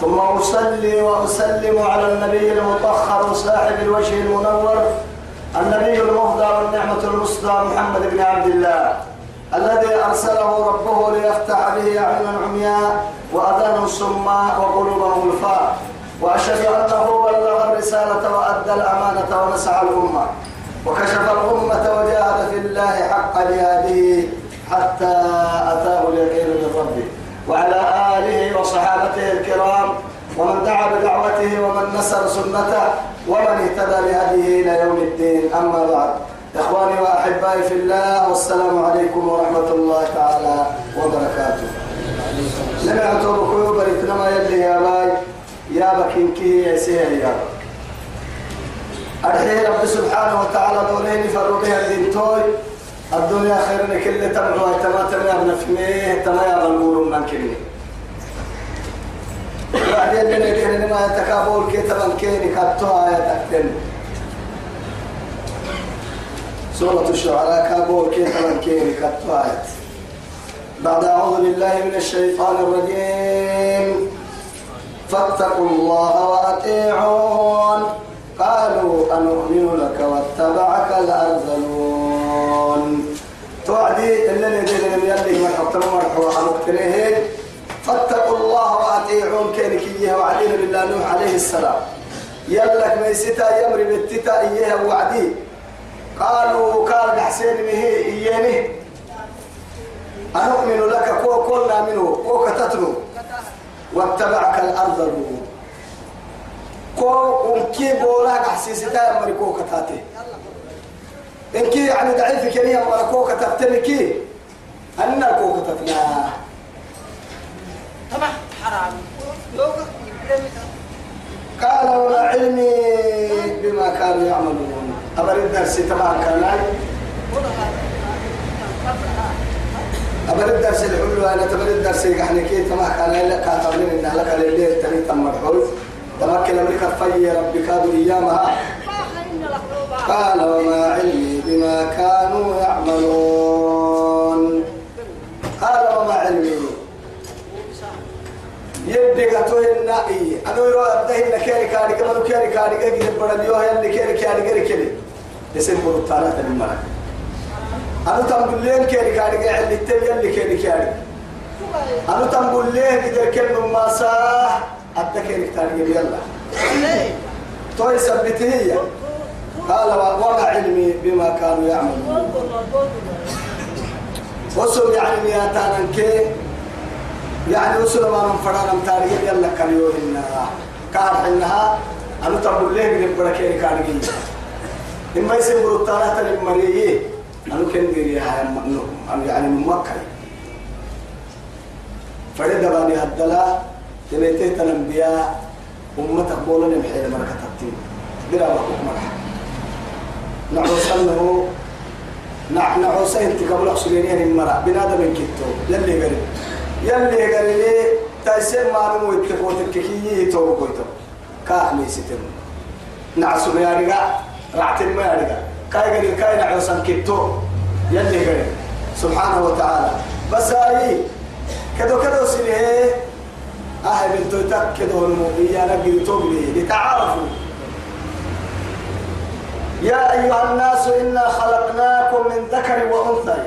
ثم أصلي وأسلم على النبي المطهر صاحب الوجه المنور النبي المهدى والنعمة المصدى محمد بن عبد الله الذي أرسله ربه ليفتح به أعينا عمياء وأذانا صماء وقلوبا غلفاء وأشهد أنه بلغ الرسالة وأدى الأمانة ونسعى الأمة وكشف الأمة وجاهد في الله حق جهاده حتى أتاه اليقين من ربه. وعلى آله وصحابته الكرام ومن دعا بدعوته ومن نصر سنته ومن اهتدى بهديه إلى يوم الدين. أما بعد إخواني وأحبائي في الله والسلام عليكم ورحمة الله تعالى وبركاته. لما أعطوا بكيو بريتنا ما يلي يا باي يا بكينكي يا سيري يا أرحي رب سبحانه وتعالى دولين فروا بها الدين توي. الدنيا خير من كل تمعوا تما تما ابن فميه تما يا غنور من كني. بعدين من كن ما تكابول كي تمن كيني كاتوا يا تكتن. سورة الشعراء كابول كي تمن كيني كاتوا بعد أعوذ بالله من الشيطان الرجيم. فاتقوا الله وأطيعون. قالوا أنؤمن لك واتبعك الأرذلون. توعدي اللي يدين من يلي من حكتم مرحوة عن اكتنيه فاتقوا الله وأطيعون كينك إياه وعدين بالله نوح عليه السلام. يلك ميستا يمري بالتتا إياه وعدي. قالوا قال حسين مه إياني أنؤمن لك كو كلنا منه كو كتتنو واتبعك الأرذلون كو ونكي بولا حسيستا يمري كو كتاتي إنكي يعني ضعيف كنيا ولا كو كتبتنكي أنا كو كتبنا طبعا حرام. قال ولا علمي بما كانوا يعملون. أمر الدرس تبع كان أمر الدرس الحلو أنا تمر الدرس يعني كي تما كان لك كاتبين إن لك الليل تري تم مرحول تمكن أمريكا في ربك أيامها. قال وما علمي بما كانوا يعملون. قال وما علمي. يدي قطوه النائي. أنا يرى أبده إن كيري كاري كما كيري كاري كي يبقى اليوه يلي كيري كاري كيري كيري. يسير برطانة المرأة أنا تنقل لين كيري كاري كي يلي تبي يلي كيري كاري أنا تنقل لين إذا كلمة ما ساه أبدأ كيري كاري يلا. توي سبتي قال وما علمي بما كانوا يعملون. وصل يعني مياتانا كي يعني وصل ما من فرانا متاريخ يلا كان يوهن كار إنها أنا تقول ليه من بركة كارجي إما يسمى الطارات المريء أنا كن ديري هاي أنا يعني من مكة. فرد بني هدلا تبيتي تنبيا أمتك بولن محيل مركة تبتين بلا وقت مرحب نعوس أنه نع نعوس أنت قبل أحسنين المرأة. بنادم كتو يلي قريب يلي قريب تايسين ما نمو يتفوت الككية تو كويتو. كاح ميستن نعسو ما يرجع رعتين ما يرجع كاي قريب كاي نعوس كتو يلي قريب سبحانه وتعالى. بس هاي كدو كدو سنه أهل بنتو تكدو نمو إيانا قلتو لتعارفوا. يا أيها الناس إنا خلقناكم من ذكر وأنثى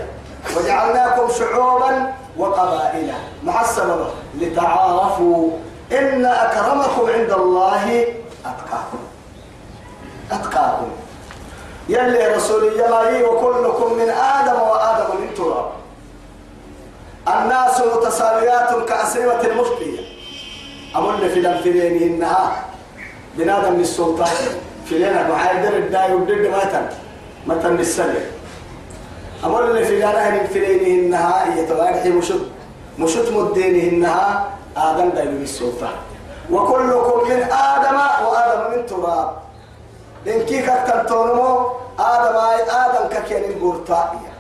وجعلناكم شعوبا وقبائل. مع السبب لتعارفوا إن أكرمكم عند الله أتقاكم. أتقاكم. يلي رسول الله وكلكم من آدم وآدم من تراب. الناس متساويات كأسرمة المشقية أمر في دم بنادم للسلطان فينا وعايدر الداي ودد ماتن متن السنة أمر اللي في جانا هن فيني إنها يتوارح مشط مشط مدينه إنها آدم دايلو بالسلطة وكلكم من آدم وآدم من تراب. إن كي كتلتونمو آدم آي آدم ككين البورتائية.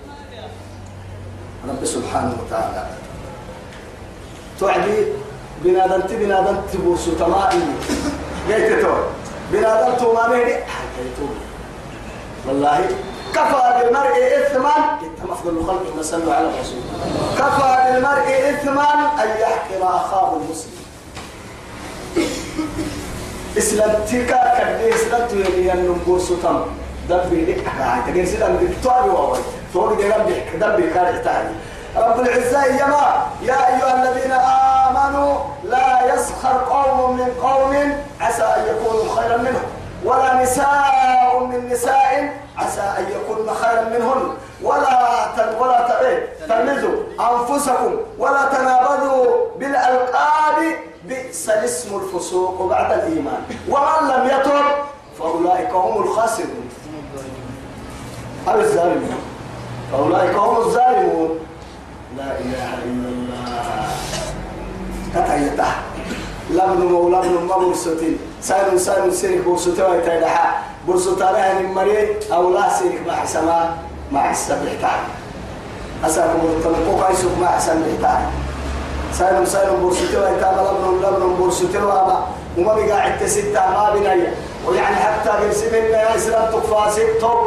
رب سبحانه وتعالى. تعدي بنادم بنادم تبوسو تمائي قلت تو بنادم توما مهدي والله كفى بالمرء إثما إنت أفضل الخلق ما صلوا على الرسول كفى بالمرء إثما أن يحقر أخاه المسلم إسلام تيكا كدي إسلام تيجي أن نبوس تام دبي لك هاي تجي إسلام دكتور وهاي فوق دي ربي دبي كار تاني رب العزة يا يا أيها الذين آمنوا لا يسخر قوم من قوم عسى أن يكونوا خيرا منهم ولا نساء من نساء عسى أن يكون خيرا منهن. ولا تن ولا تلمزوا أنفسكم ولا تنابذوا بالألقاب بئس الاسم الفسوق بعد الإيمان. ومن لم يتب فأولئك هم الخاسرون. الظالمون. فأولئك هم الظالمون. لا إله إلا الله. كتايته لبن مو لبن ما برسوتين سالم سالم سيرك برسوتين ويتايدحا برسوتانها من مريء أو لا سيرك مع حسما مع السبحتان أساكم التنقوق عيسوك مع حسن بحتان سالم سالم برسوتين ويتاما لبن لبن برسوتين وما وما بقاعد تستة ما بنايا ويعني حتى يرسمنا يا إسلام تقفاسي طب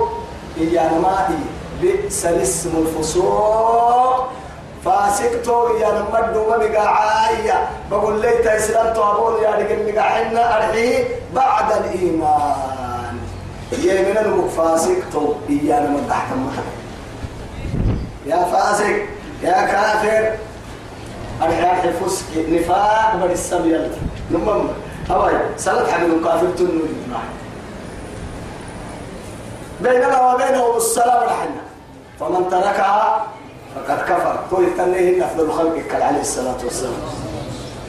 إيانا ما هي بئس الاسم الفسوق تو يا نمد وما عاية. بقول لي تسلم تو يا لكن حنا أرحيه بعد الإيمان. يا من المك فاسق تو يا نمد تحت يا فاسق يا كافر. أرحيه فسق نفاق بل السبيل نمم. هواي سلط حبيب كافر تنو بيننا وبينهم السلام الحنا فمن تركها فقد كفر. تو يتنيه أفضل خلقك عليه الصلاة والسلام.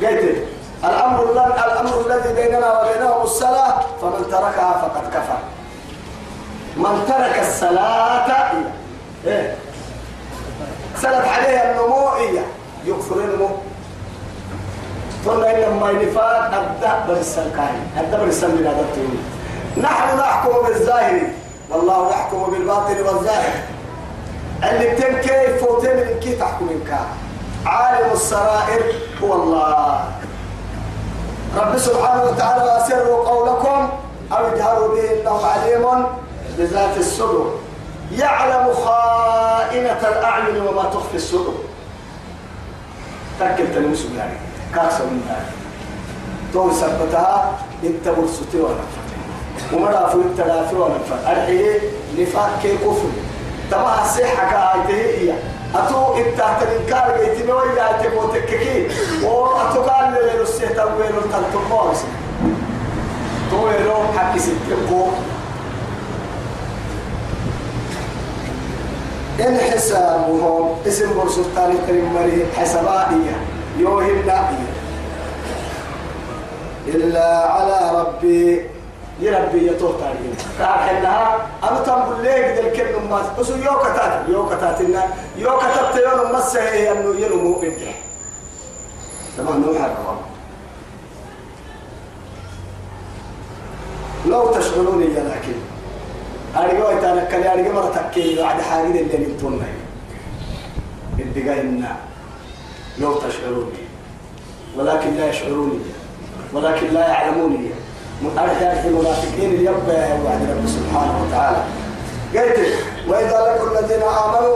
قلت الأمر الأمر الذي بيننا وبينهم الصلاة فمن تركها فقد كفر. من ترك الصلاة إيه؟ سلت عليها النموئية يكفر النمو قلنا إن ما ينفاد الدبر السلكاي الدبر السلكاي نحن نحكم بالظاهر والله يحكم بالباطن والظاهر. اللي بتم كيف وتم من كي تحكم منك عالم السرائر هو الله. رب سبحانه وتعالى أسروا قولكم أو اجهروا به إنه عليم بذات الصدور يعلم خائنة الأعين وما تخفي الصدور تأكد تلمس يعني. كاسة من ذلك تو سبتها إنت مرسوتي ونفر ومرا في التلافي ونفر أرحيه نفاق كي كفر. تما الصحة كايته هي. أتو إنت تنكار جيتي نوي جايتي موتككي وأتو قال لي لو سيتا ويلو تلتموس تو ويلو حكي إن حسابهم اسم برسلطان الكريم مريه حسابائية يوهم نائية إلا على ربي يربي يتوه تاريخ. حنها أنا تنقل ليه قد الكلمة ما بس يو كتات يو كتات إنه يو كتبت يوم مسه هي إنه ينمو بنته طبعا نوح الرب لو تشغلوني يا لكن. أرجو يتنكل أرجو مرة تكيل بعد حاجة اللي نتونا الدقائنا لو تشعروني ولكن لا يشعروني. ولكن لا يعلموني. أرجع في المنافقين يبقى وعد رب سبحانه وتعالى. قلت وإذا لقوا الذين آمنوا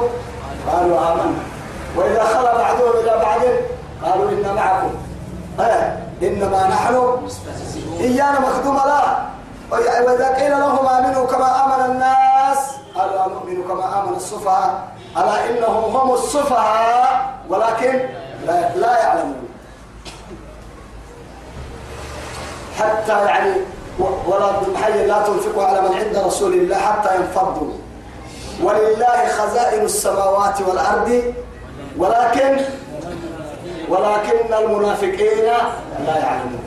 قالوا آمنا. وإذا خلى بعضهم إلى بعض قالوا إنا معكم. إنما نحن إيانا مخدوم لا وإذا قيل لهم آمنوا كما آمن الناس قالوا نؤمن كما آمن السفهاء. ألا إنهم هم السفهاء؟ ولكن لا يعلمون. حتى يعني ولا بالحي لا تنفقوا على من عند رسول الله حتى ينفضوا. ولله خزائن السماوات والأرض. ولكن ولكن المنافقين لا يعلمون.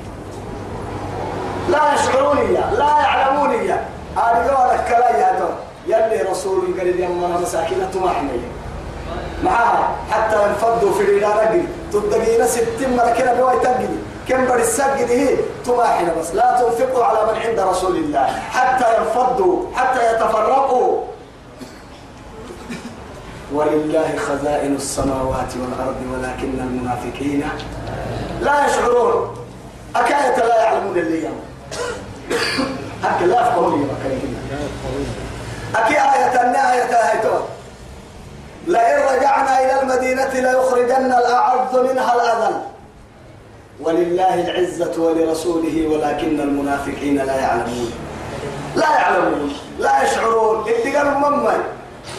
لا يشعرون لا يعلمون أرجو لك لا يهدون يلي رسول قال يما مساكينة معنا معها حتى ينفضوا في الإدارة تدقينا ستين مركنا بواي تقلي كم بر السجد هي تماحنا بس. لا تنفقوا على من عند رسول الله. حتى ينفضوا حتى يتفرقوا. ولله خزائن السماوات والأرض ولكن المنافقين لا يشعرون. أكاية لا يعلمون اللي هكذا لا يفقهون أكي آية النهاية آية لئن رجعنا إلى المدينة ليخرجن الأعز منها الأذل. ولله العزة ولرسوله ولكن المنافقين لا يعلمون. لا يعلمون لا يشعرون. الدقاء مما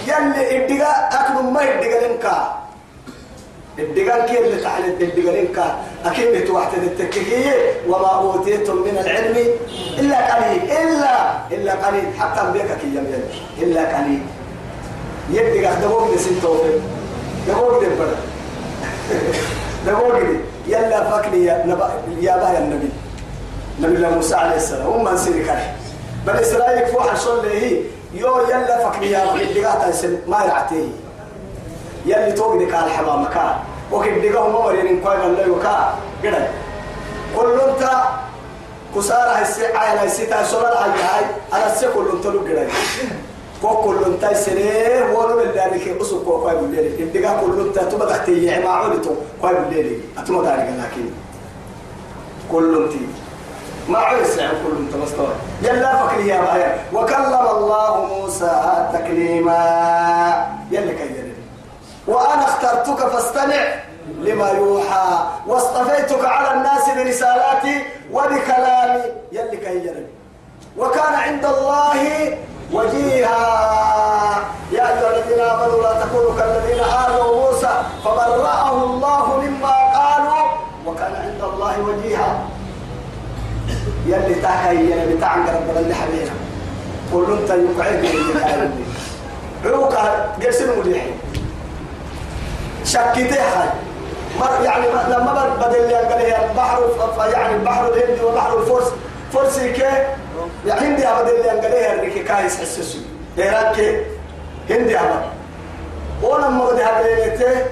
يلي الدقاء أكل ما الدقاء لنكا الدقاء كيف اللي تحل الدقاء لنكا أكيد توحد التككية وما أوتيتم من العلم إلا قليل. إلا إلا قليل. حتى أنبيك كي يمين إلا قليل. يدقاء دقوق نسين توفي دقوق دبر دقوق دي يلا فكني يا نبا يا النبي. نبي الله موسى عليه السلام. هم من سيرك بل إسرائيل فوح شل هي. يو يلا فكني يا اللي قاعد ما يرعتي يلي توقني قال حمام كان وكن دقه هم مرين كوي من لا يكا كده كل انت كسارة هسي على هسي تاسولا هاي هاي. على السي كل انت لو كده كل انت سنه ولو بالله لك أسو كوي بالله الدقه كل انت تبقى تحتي ما عودتو كوي بالله اتما دارك لكن كل انت ما يعني كل انت مستوى يلا فكر يا بايا وكلم الله موسى تكليما. يلا كيدني وأنا اخترتك فاستمع لما يوحى. واصطفيتك على الناس برسالاتي وبكلامي. يلي كيدني وكان عند الله وجيها. يا أيها الذين آمنوا لا تكونوا كالذين آذوا موسى فبرأه الله مما قالوا وكان عند الله وجيها. يلي تاكي يلي بتاعن رب اللي حبينا كل انت يقعد لي عروقها قسم مليحي شكتها مر يعني لما بدل هي البحر يعني البحر الهندي وبحر الفرس. فرسي كي؟ هندي بدل قال هي الريكي كايس حسسو هيران كي هندي أبد. ولما بدي هبليته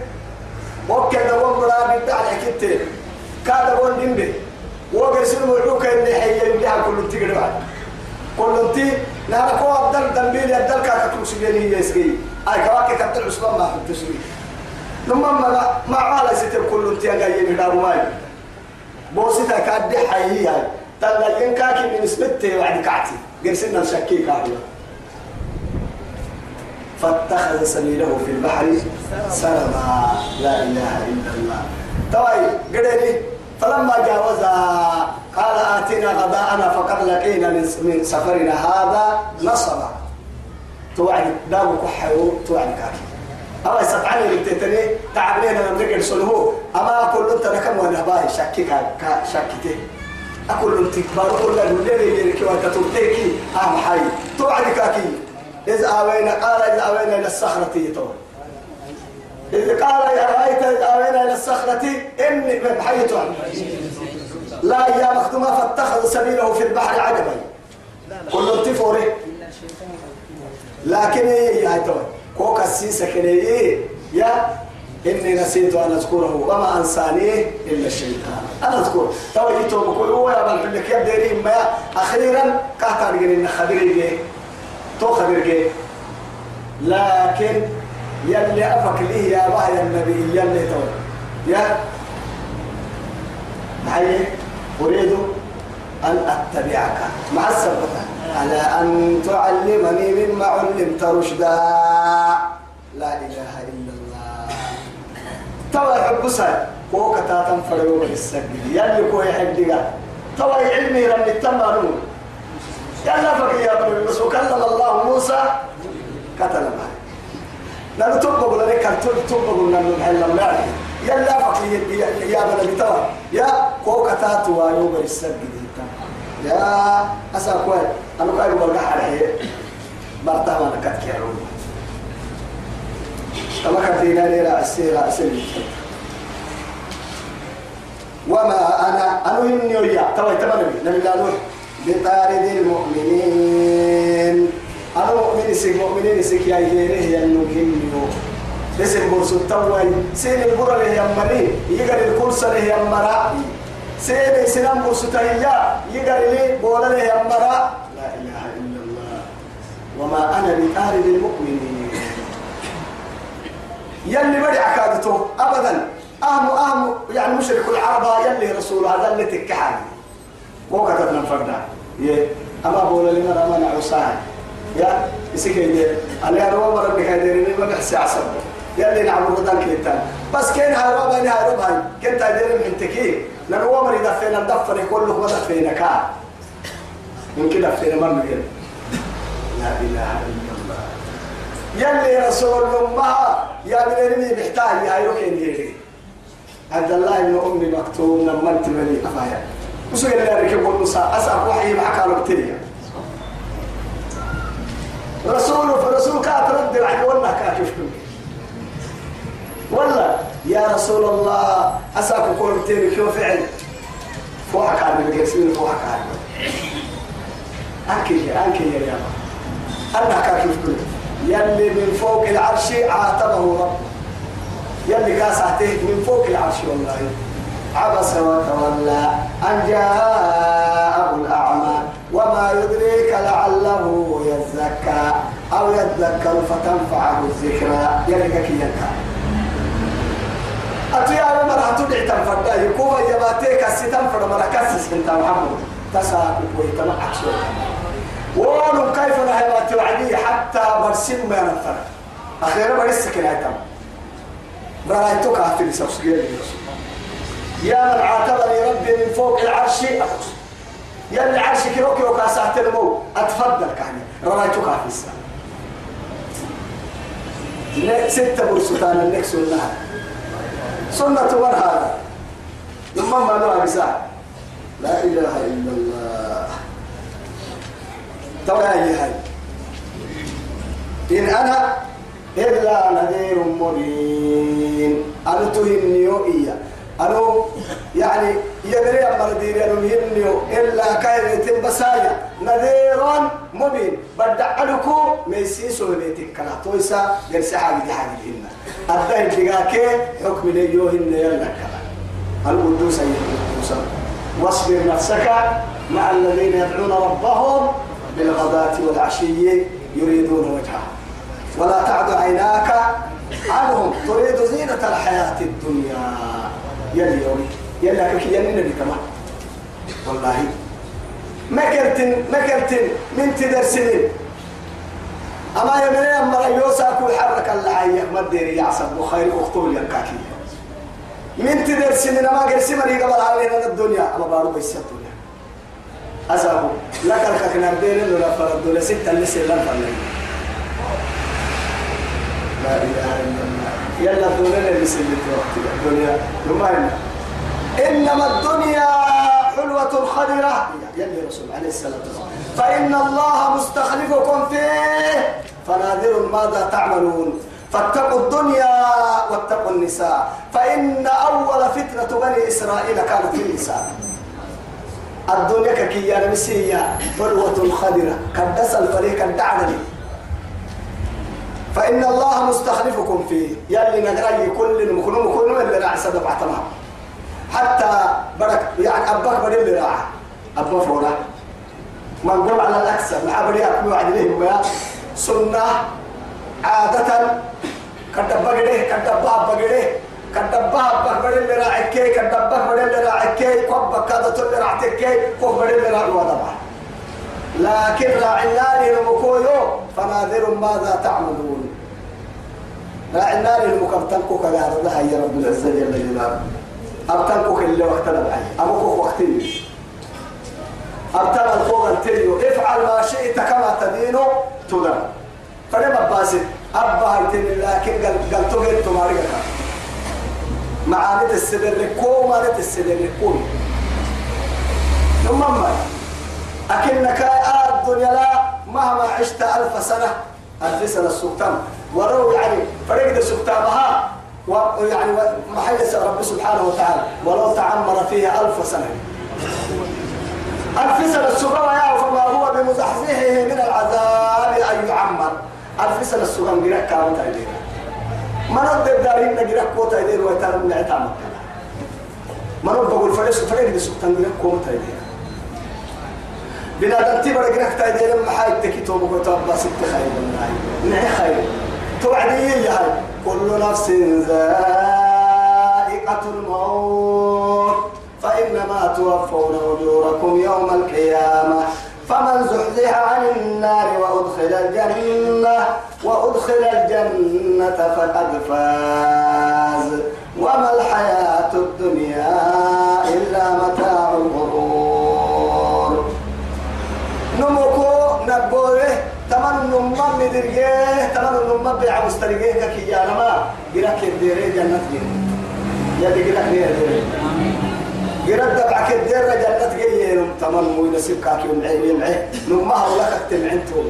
وكذا ومرا بتاع الحكيتين كذا وين دمبي وقرسل ملوك اللي حي يبدأ كل تيجي بعد كل تي نحن كو أبدل دمبيل يبدل كاكا تمسجيني يسقي. أي كواكي كبدل عثمان ما في تسقي لما ما ما على ستر كل تي أجا يبدأ ماي بوسيتا كاد حي هاي تلا ينكاكي من نسبته وعد كعتي. قرسلنا نشكي كاكي. فاتخذ سبيله في البحر سربا لا إله إلا الله. طيب قدري فلما جاوزها قال آتنا غداءنا فقد لقينا من سفرنا هذا نصبا. توعد داو كحيو توعد كاكي. أما استطعني لبتتني تعبنينا من رجل سلوه أما أقول أنت نكم وأنا باهي شكي شكيتي أقول أنت بارو كل الليل يركي وتترتيكي أهم حي. توعد كاكي. إذ آوينا قال إذ آوينا إلى الصخرة يتوه. إذ قال يا رأيت إذ آوينا إلى الصخرة إني من حيث لا يا مخدومة فاتخذ سبيله في البحر عجبا. كل انتفوري لكن إيه يا هيتوه كوكا السيسة كني إيه؟ يا إني نسيت أن أذكره وما أنساني إلا الشيطان. أنا أذكره تو يتوب بقول هو يا بل لك يبدأ ما أخيرا كاتر إن خبري تو خبري لكن يلي أفك ليه يا بها النبي يلي تو. يا. هاي أريد أن أتبعك. مع السبب على أن تعلمني مما علمت رشدا. لا إله إلا توا يحب سا كو كتاتا فريو بالسجد يلي كو يحب توا علمي رمي التمرون يلا فك يا ابن وكلم الله موسى معه. لأنه تبقى لك تبقى تبقى لنا نحل الله يلا فك يا ابن بتوا يا كو كتات وايو بالسجد يا أسا كوي أنا كوي بقول برتها ما نكت كيرو كما كدينا ليلة السيرة أسير وما أنا أنا إني ويا توا تمام نبي؟ الله بطارد المؤمنين. أنا مؤمن سك مؤمنين سك يا يره يا نوكينيو. اسم برسو التوي سين البرة له يا مري. يقال الكرسة له يا مرا. سيدي سنام برسطهية يقر لي بولا لي أمرا لا إله إلا الله. وما أنا بطارد المؤمنين. يلي بدي عكادته أبدا. أهم أهم يعني مشرك العرب يلي رسول هذا اللي تكحل. وكتبنا فردا يه. أما بولا لنا رمان عصاه يا يسكي أنا أروى مرة بكادرين ما بحسي عصب يلي نعم ردان كيتان. بس كين ربا هاي ربا هاي. كنت أدير من تكي لأنه عمر يدفين الدفن كله ما دفين كا من كده دفين ما مجد لا إله إلا الله. يلي رسول الله يا بني بحتاج يا يوكين جيري عبد الله بن أم مكتوم لما انت بني أفايا وسوي اللي ركب النصا أسأل وحي معك على بكتيريا رسول فرسول كات رد العين ولا كاتف ولا يا رسول الله أسأل كل بكتيريا كيف فعل؟ فوحك على الجسمين فوحك على أنكي أنكي يا يا أنا كاتف كل يلي من فوق العرش عاتبه رب. يلي كاسعته من فوق العرش والله. عبس وتولى أن جاءه الأعمى. وما يدريك لعله يزكى أو يذكر فتنفعه الذكرى. يلقى كي يلقى أتيا مرة تدعي تنفرد يكون يباتيك الستنفر مرة كسس انت محمد. تساقط ويتمعك شوية. ولو كيف نهي توعدي حتى برسم ما ينفر أخيرا برسك العتم برايتك أهتري سوسكي يا من عاتبني ربي من فوق العرش أقص يا اللي عرش كيروكي وكاسات المو أتفضل كعني رأيتك في السماء ستة برسطان النك سنة سنة من هذا لما ما نوع لا إله إلا الله. تو هاي إن أنا إلا نذير مبين. أنا تهنيو إياه أنا يعني يدري أما ندير أنا مهنيو. إلا كايرة بسايا نذير مبين. بدع لكو ميسيسو بيتك كلا تويسا جرسي حاجة دي حاجة هنا. أبدا إنتقاك حكم ليو كلا القدوس أيها القدوس. واصبر نفسك مع الذين يدعون ربهم بالغداة والعشي يريدون وجهه. ولا تعد عيناك عنهم تريد زينة الحياة الدنيا. يلي يومي يلا كي يلي نبي كمان والله ما كرتن ما كرتن من تدر سنين أما يمني أما يوسا كل حرك اللحية ما تدري يعصب وخير أختول ينكاكي من تدر سنين أما قرسي مري قبل علينا الدنيا. أما بارو بيس الدنيا أسابو لك الككنا بين ولا فرد ولا ستة اللي سيلان فلين لا إله إلا الله. يلا دولنا اللي سلت وقت الدنيا. لما إنما الدنيا حلوة خضرة. يلي رسول عليه الصلاة والسلام. فإن الله مستخلفكم فيه. فناظر ماذا تعملون. فاتقوا الدنيا واتقوا النساء. فإن أول فتنة بني إسرائيل كانت في النساء. الدنيا ككيانا مسيا حلوة خضرة كدس الفريق الدعدلي فإن الله مستخلفكم فيه يلي نقرأي كل مكنون مكنون اللي راعي صدق بعتمها حتى برك يعني أباك بدل اللي راعي. أبا فورا ما نقول على الأكثر مع بدي أكمل عليهم يا. سنة عادة. كدبا قده كدبا بقده كدبا أباك بدل اللي راعي كي كدبا بدل اللي راعي كي كوبا كذا تل راعي كي بدل اللي راعي وضبع لكن راعي المكويو فناظر ماذا تعملون. راعي النار المكبتنكو كقال الله يا رب العزة جل جلاله. أبتنكو اللي وقتنا بعي أبوكو وقتني أبتنا الفوق التليو. افعل ما شئت كما تدين تدر فلما باسد أبا هيتني لكن قال تغير تماريك معاني السدر لكو ما السدر لكو ثم ما؟ أكنك آه الدنيا لا مهما عشت ألف سنة ألف سنة السلطان ولو يعني فريق السلطانها ويعني محل رب سبحانه وتعالى. ولو تعمر فيها ألف سنة. ألف سنة يا فما هو بمزحزحه من العذاب أن يعمر. ألف سنة السلطان قرأ كامل تأيدين ما ندر دارين نقرأ كوتا يدين ويتعلم نعتامك ما نقول بقول فريش فريش بسكتان لك كوم تايدين بنا دنتي برجعك تايدين لما حاجة تكتب وكتب بس هاي كل نفس ذائقة الموت فإنما توفون أجوركم يوم القيامة فمن زحزح عن النار وأدخل الجنة وأدخل الجنة فقد فاز. وما الحياة الدنيا إلا متاع الغرور. نمكو نبوه تمن نمم ندرجه تمن نمم بيع مسترجه كي يا نما جرك الديره جنة جنة يا دي جرك ديره جرك دبعك الديره جنة جنة تمن مو ينسب كاكي ومعي ومعي نمها ولا تجتمعين طول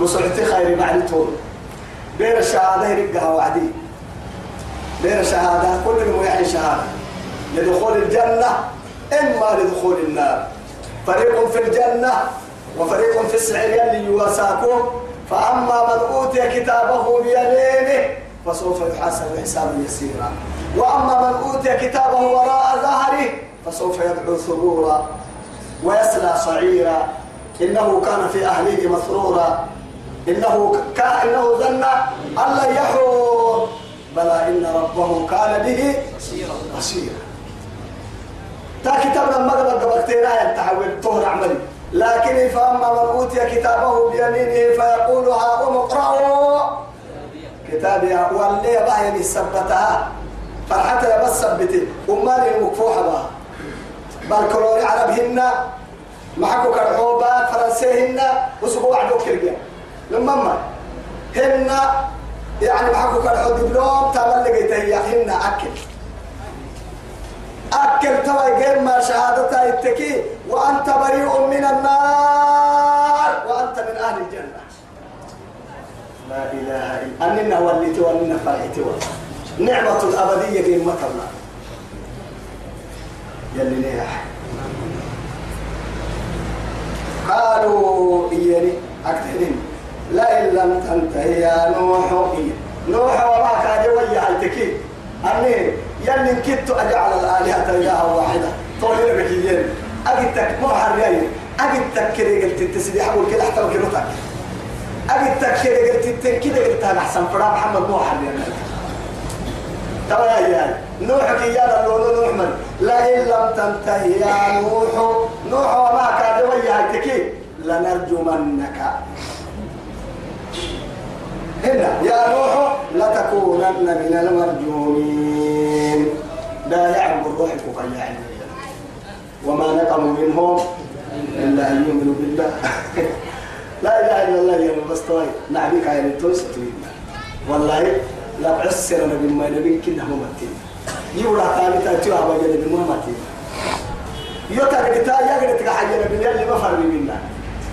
بسرعتي خير معني طول بين الشهادة يرقها وعدي. بين الشهادة كل المويعين شهادة. لدخول الجنة إما لدخول النار. فريق في الجنة وفريق في السعير اللي يواساكم. فأما من أوتي كتابه بيمينه فسوف يحاسب حسابا يسيرا وأما من أوتي كتابه وراء ظهره فسوف يدعو ثبورا ويصلى صعيرا. إنه كان في أهله مسرورا. إنه كان إنه ظن أن لن يحور بلى إن ربه كان به بصيرا. تا كتابنا قبل قبلتنا يتحول طهر عملي. لكن فأما من أوتي كتابه بيمينه فيقول هاقوم اقرأوا. كتابي واللي باين ثبتها فرحتها بس ثبتي أمالي المكفوحة بها بالكروري عربهن معكو كرحوبات فرنسيهن وسبوع عدو كرقيا لما ما. هن يعني معكو كرحو دبلوم تعمل لقيته هن أكل. أكل توا جيم ما شهادتها التكي وأنت بريء من النار وأنت من أهل الجنة. لا إله إلا أننا وليت وأننا فرحت نعمة الأبدية قيمة الله يلي قالوا إياني أكثرين لئن لم تنتهي يا نوح. نوح وما كان يوجه التكي. أني يلي كدت أجعل الآلهة إلها واحدة. طولي لك يجين أجدتك مو حريني أجدتك كده قلت التسبيح أقول كده حتى وكلتك أجدتك كده قلت كده قلت أنا أحسن فرا محمد مو حريني ترى يا نوح يا لولو نوح من؟ لئن لم تنتهي يا نوح. نوح وما كان وياك لنرجمنك. هنا يا نوح لتكونن من المرجومين. لا يعلم الروح كفاية يعني وما نقموا منهم إلا أن يؤمنوا بالله. لا إله إلا الله يا بس طوي نعبيك يا نتوس والله لا عسر نبي ما نبي كنا ممتين يورا ثاني تاتيو أبا نبي ممتين يوتا قتا يا قتا حاجة نبي اللي ما فرق منا.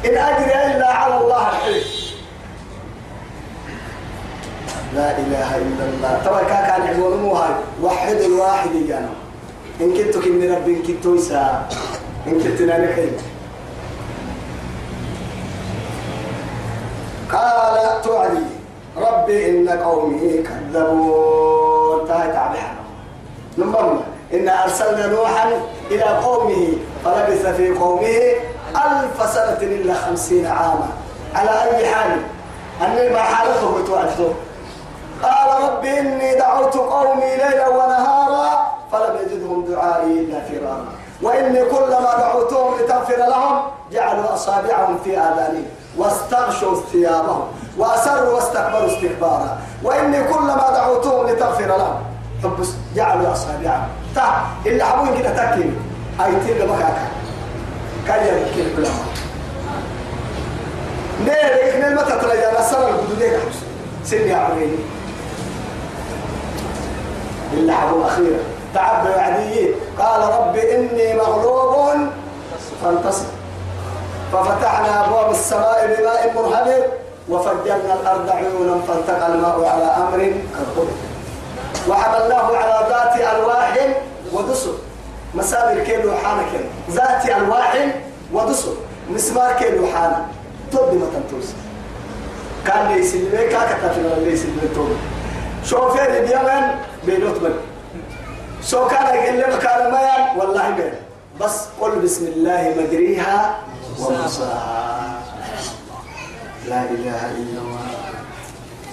إن أجري إلا على الله الحلم. لا إله إلا الله. ترى كان عزوان مو هاي. وحد الواحد جانا إن كنت كن ربي إن كنت يسا إن كنت نانخي قال توعدي ربي إن قومي كذبون. تاي تعبحنا نمبر إن أرسلنا نوحا إلى قومه فلبث في قومه ألف سنة إلا خمسين عاما. على أي حال؟ أني ما حالته بتوعده. قال رب إني دعوت قومي ليلا ونهارا فلم يجدهم دعائي إلا فرارا. وإني كلما دعوتهم لتغفر لهم جعلوا أصابعهم في آذانهم. واستغشوا ثيابهم وأسروا واستكبروا استكبارا. وإني كلما دعوتهم لتغفر لهم حب جعلوا أصابعهم تا اللي حبوين كده تكين أيتين لبكاكا كان العلماء نيرك نير متى تلاقي؟ أنا سنة الجدودين سني عمري اللعب الأخيرة تعب وعدي قال رب إني مغلوب فانتصر. ففتحنا أبواب السماء بماء منهمر وفجرنا الأرض عيونا فالتقى الماء على أمر قد وحملناه على ذات ألواح ودسر. مسامر كيلو حانا كيلو ذات ألواح ودسر. مسمار كيلو حانا تودي ما تنتوس. كان ليس اللي كاكا تفلنا ليس اللي تودي شوفير اليمن؟ بينوت بني سو كان يقول لي مكان ما والله بس قل بسم الله مجريها ومرساها لا إله إلا الله.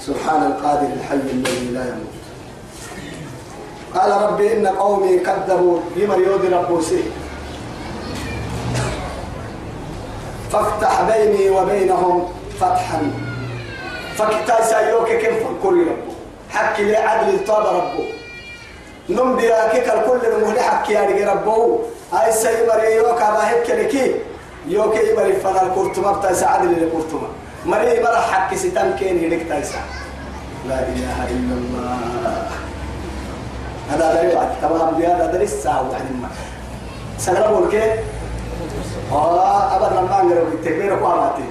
سبحان القادر الحي الذي لا يموت. قال ربي إن قومي كذبوا بما يودي ربوسي فافتح بيني وبينهم فتحا. فكتا سايوك كيف الكل ربو حكي لي عدل الطاب ربو نم بياكيك الكل المهل حكي يعني ربو هاي سيمري يوكا باهك لكي. يوكي يمري فنا الكرتما بتايسا عدل الكرتما مري مرة حكي ستان كين هيك تايسا لا إله إلا الله. هذا دري وعد تمام بيا هذا دري الساعة واحد ما. سلام ولك آه أبدا ما أنقرب التكبير قامتي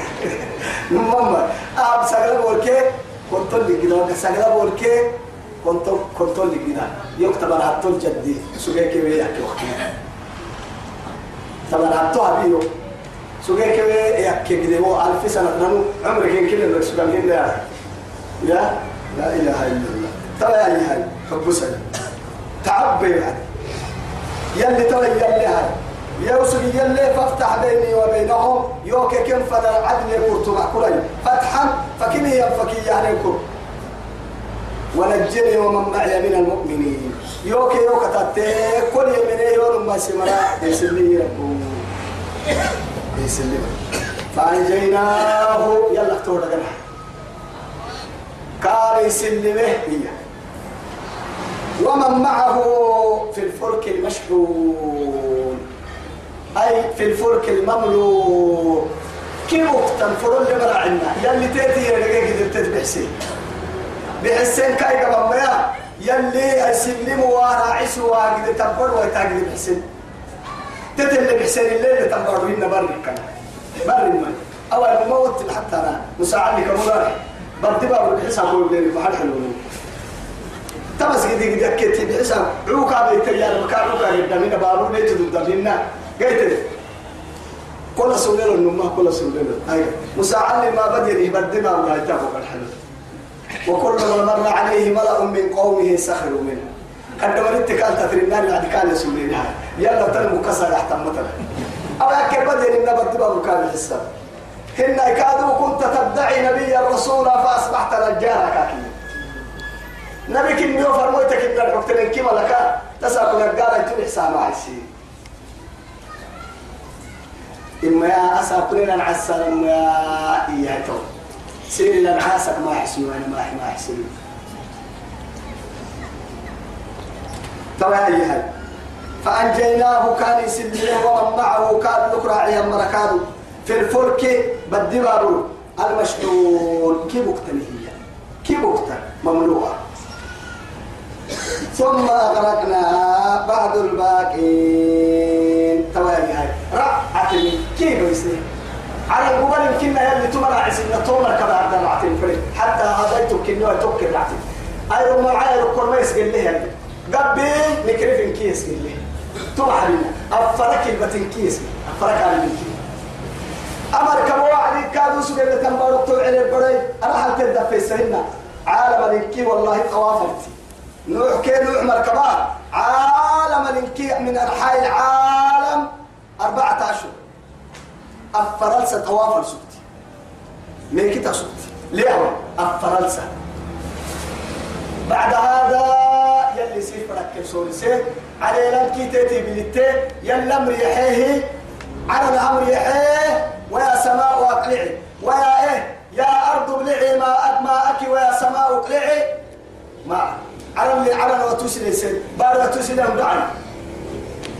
نمما أب سلام ولك كنت اللي كده سلام ولك كنت كنت اللي كده يكتب على حتى الجدي سجى كبير يحكي وقتها طبعا حتى أبيه سجى كبير يحكي كده هو ألف سنة نمو عمرك يمكن إنك سجى كده يا لا إله إلا الله. ترى يا هاي حب سنة تعبي يعني يلي ترى يلي هاي. يوسف يلي فافتح بيني وبينهم. يوكي كم فدا عدل كرت كلي. فتحا فكم هي فكي يعني كر ونجني ومن معي من المؤمنين. يوكي يوكا تاتي كل يمني يوم ما سمرا يسلمي ربو يسلمي فأنجيناه. يلا اختور لك كان يسلمه هي ومن معه في الفلك المشحون. أي في الفلك المملوء. كيف تنفر اللي برا عنا يلي تأتي يلقى كده تتبحسين بحسين كاي قبل يلي يسلم وراعس وقد تنفر ويتاقد بحسين تتل بحسين الليل تنفر هنا بري كان بري من أول الموت حتى أنا. مساعد لك مدارك بدي بقى بحساب أقول لي محل حلو تمس قدي قدي أكيد بحساب عوكا بيتيار مكان عوكا قدامنا بارو ليت قدامنا قلت كل سوليل النمى كل سوليل أيوة. مساعد ما بدي بدي ما ولا يتابع الحلو وكل ما مر عليه ملأ من قومه سخروا منه. قد مرت تفرين النار بعد كان سوليل يلا تلمو كسر احتم مثلا أو أكيد بدي إن بدي بقى مكان الحساب. هن كادوا كنت تدعي نبي الرسول فأصبحت رجالا كاكي نبي يو فرمويتك إن الحكت من كما لك؟ تسأل نقارا يتبع سامع عيسي إما يا أساقنين العسل إما يا إياتو سيري لنعاسك ما يحسنوا أنا ما ما يحسنوا طبعا أي هاي فأنجيناه كان يسلمه ومن معه كان لكراعي مركانه في الفلك بالدبر المشحون. كيف هي. كيف مملوءة. ثم أغرقنا بعد الباقين. تواجه هاي رعت كيف يصير؟ على الجبل يمكن يلي تمر عسنا تمر كما عبد العتيم فريد حتى هذا كنوا توكل العتيم أي رما معايا الكل ما يسجل لي يعني قبل نكرف كيس قل لي تبع لنا أفرك البتن كيس أفرك على البتن أمر كم واحد كادوا سجل تنبارك طلع البري أنا حالت الدفع سهلنا. عالم الإنكي والله توافرت نوح كي نوح مركبات. عالم الإنكي من أنحاء العالم أربعة أشهر الفرنسا توافر سكتي. من كتا سكتي. ليه الفرنسا. بعد هذا يلي سيف ركب سوري سيف. على لنكي تيتي بلتي يلا مريحيه. على الأمر يحيه ويا سماء أقلعي ويا إيه؟ يا أرض ابلعي ما ماءك ويا سماء اقلعي ما على اللي على وتوسل سيد بار وتوسل يوم دعي.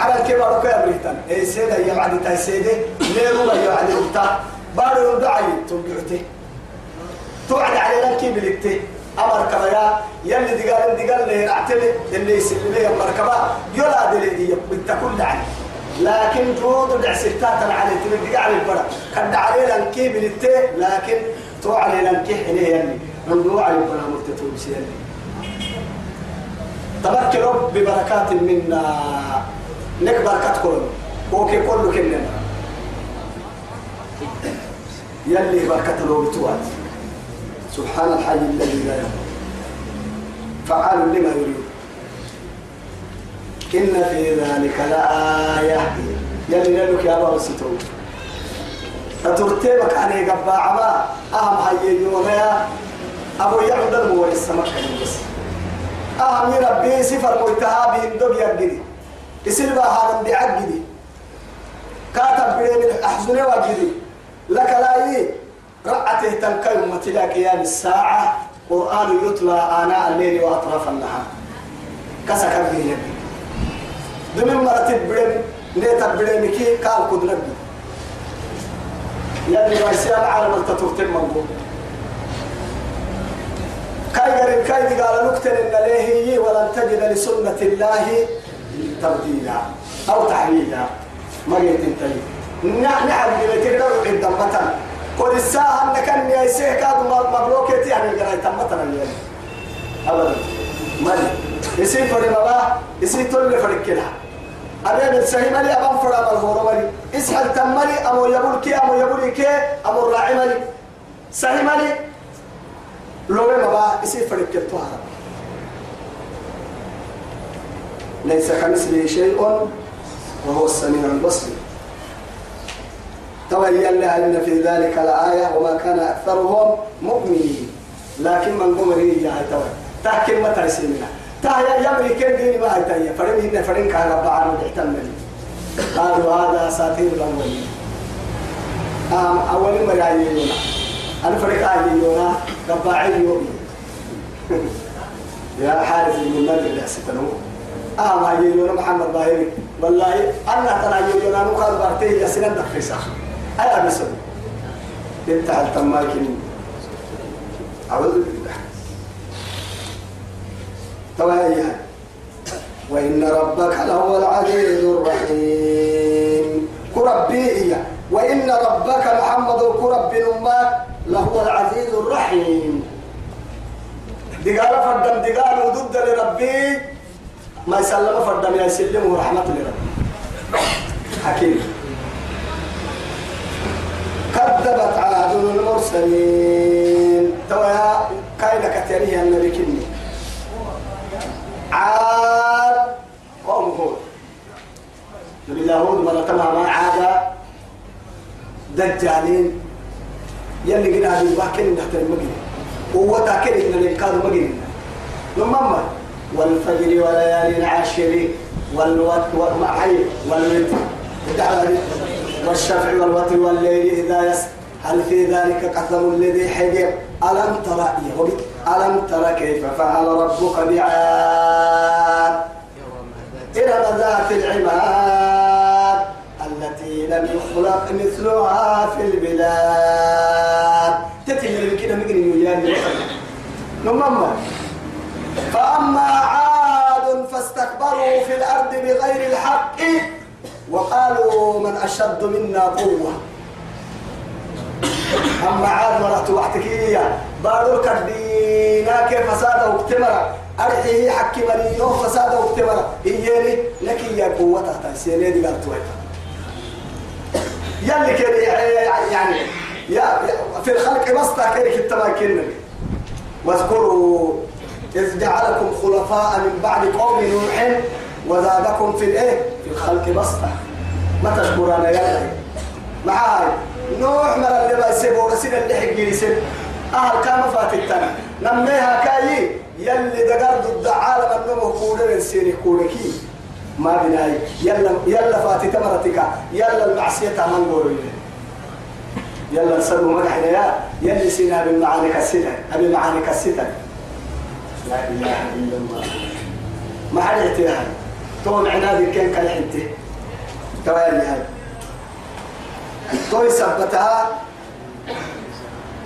على الكبار كي أمريكان. إيه سيدة يا بعد تاي سيدة. ليه يا بعد وقتا بار يوم دعي تبعته توعد على لنكي بلكته أمر كبايا يلي دقال دقال اللي رعتلي اللي يسلمي المركبة يلا دلي بتكون دعي لكن جود العسكتات على تبدي على البرا كان عليه لنكي بالتي لكن تو عليه لنكي حنيه يعني عنده على البرا مرتتو بسيالي تذكروا ببركات منا. نك بركات كل وكي كله كلنا. يلي بركة لو بتوات سبحان الحي الذي لا يموت. فعال لما يريد. إن في ذلك لآية. يلي لك يا بابا ستو. تترتبك عن قبا عما أهم حيي يا أبو يعود الموري السمك بس أهم ربي سفر ميتها بهم دب يجري يصير بها هذا بعجدي كاتب بين الأحزن وجدي لك لا يي. رأته تنكي أمتي قيام الساعة. قرآن يتلى آناء الليل وأطراف النهار. كسك به دم مرتب بين نيتا بين كي قال قد نبي ما يصير على التطورتين موجود كاي قريب كاي قال نكتن إن ليه ولن تجد لسنة الله تبديلا أو تحويلا ما يتنتهي نعم نعم بلتك عند مثلا قل الساعة أنك أني أيسيه كادوا مبروكتي. يعني قرأي تمتنا اليوم أبدا. مالي يسي فري مبا يسي تولي فرق كده. أبين السهي مالي أبان فرا مالهورو مالي إسحل تمالي أمو يبول كي أمو يبول كي أمو الراعي مالي سهي مالي لو مبا يسي فرق كده. ليس كمثله شيء وهو السميع البصير. تويا أن في ذلك الآية وما كان أكثرهم مؤمنين. لكن من قمري يا توي تحكي ما ترسلنا تهيا يمري كن ديني ما هي فرم هنا فرم كان رب عالم تحتمل قالوا هذا أساطير الأولين. آم أول ما يعينونا. أنا فرق عينونا رب عينونا يا حارث بن النبي يا ستنو آم عينونا محمد باهري والله أنا ترى عينونا نقال بارتي يا سنن دخيسا أي أبسط انت على التماكن أعوذ بالله. توايا وإن ربك لهو العزيز الرحيم. كربي وإن ربك محمد كرب أمك لهو العزيز الرحيم. دقال فردم دقال ودد لربي. ما يسلم فردم يسلم ورحمة لربي حكيم. كذبت عاد المرسلين. تويا كاينة كتيريها النبي كني. عاد قوم هود. نبي هود مرة ما عاد دجالين. يلي قلنا هذه باكين تحت المجد هو تاكل إن الإنكار مجد نمما والفجر وليالي عاشر والوت والمعي والوتر. والشفع والوتر والليل إذا يس هل في ذلك قسم الذي حجر؟ ألم ترى ألم ترى كيف فعل ربك بعاد؟ إرم ذات العماد التي لم يخلق مثلها في البلاد. تتهي كده ممكن يجاني نمما فأما عاد فاستكبروا في الأرض بغير الحق وقالوا من أشد منا قوة. أما عاد مرات وحتكية بارو كدينا كيف فساد واكتمرا أرحيه حكي مريو فساد واكتمرا إياني لك يا قوة تحتاج دي قالت ويتا؟ يلي كده يعني يا في الخلق بسطة كده التماكن واذكروا إذ جعلكم خلفاء من بعد قوم نوح وزادكم في الإيه؟ في الخلق بسطة. ما تشكرنا يا معاي. نوح مر اللي بيسيبه ورسل اللي حق يسيب. أهل كام فاتتنا نميها كاي. يلي دقار ضد عالم النمو كورة السيري كوركي ما بناي. يلا يلا فاتت مرتك. يلا المعصية من قولوا يلا نسلوا مدحنا يا. يلي سينا بالمعاني كسيتا أبي معاني كسيتا لا إله إلا الله. ما حد يعتيها تون عنادي كان كان حنتي توالي هاي توي سبتها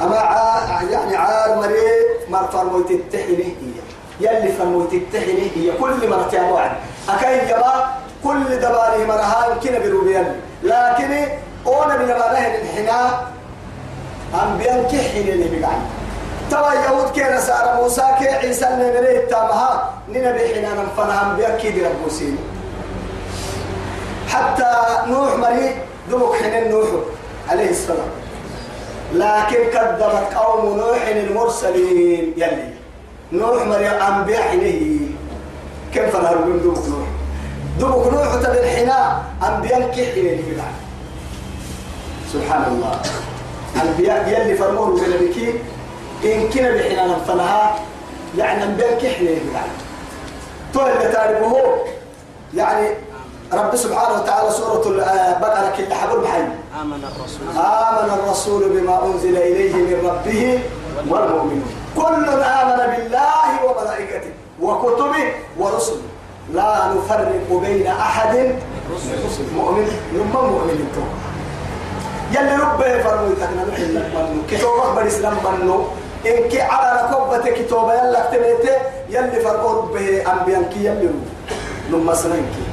أما عا يعني عار مريض ما فرموت التحنه هي. يلي فرموت التحنه هي. كل مرة يا وعد أكاين جبا كل دباري مرها يمكن بروبيان لكن أنا من نهن الحناء أنبيان كحين اللي بقعد توا يهود كي نسار موسى كي عيسى نمري تامها ننبي حنا نفنا أنبياء كي دي ربوسين حتى نوح مريض دمك حنين نوح عليه السلام. لكن كذبت قوم نوح المرسلين يلي. نوح مريم أنبياء حنيه كيف نهرب من دمك نوح؟ دبك نوح بالحناء أنبياء كحيل بلع سبحان الله. أنبياء يلي فرمون بلبكي إن كنا بحناء نفنها يعني أنبياء كحيل بلع تو اللي تعرفه يعني رب سبحانه وتعالى سورة البقرة كل حبر بحي. آمن الرسول. آمن الرسول بما أنزل إليه من ربه والمؤمنون. كل آمن بالله وملائكته وكتبه ورسله. لا نفرق بين أحد. مؤمن لما مؤمن يلي ربه فرمو يتكنا نحن منو كتوبة بالإسلام منو إن كي على ركبة كتوبة يلا اكتبته يلي فرمو ربه أنبياء كي يلي لما سنين كي.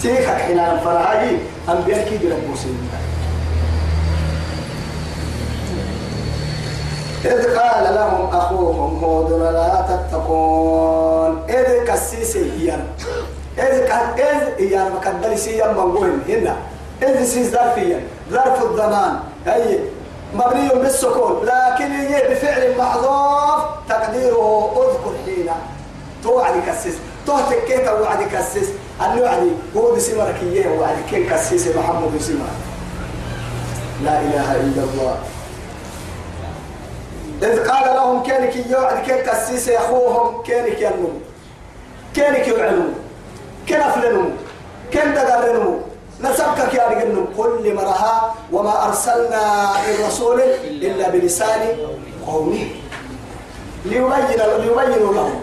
تيك حين فرهاي أنبياء كي بربو سنين إذ قال لهم أخوهم هود لا تتقون. إذ كسيسي إيان. إذ إذ إيان ما كان دلسي يما وين؟ هنا. إذ سيس ظرفيا ظرف الزمان أي مبني بالسكون لكن هي بفعل محذوف تقديره أذكر حين توعد كسيس توهتك كيف وعد كسيس؟ النوعدي هو بسمرك إياه وعد كين كسيس محمد بسمرك؟ لا إله إلا الله. إذ قال لهم كانك يوعد كان كسيس أخوهم؟ كانك ينمو كانك يعلموا كان أفلنوا كان دقرنوا نسبك يا رجل كل مرها وما أرسلنا من رسول إلا بلسان قومه. ليبين ليبين لهم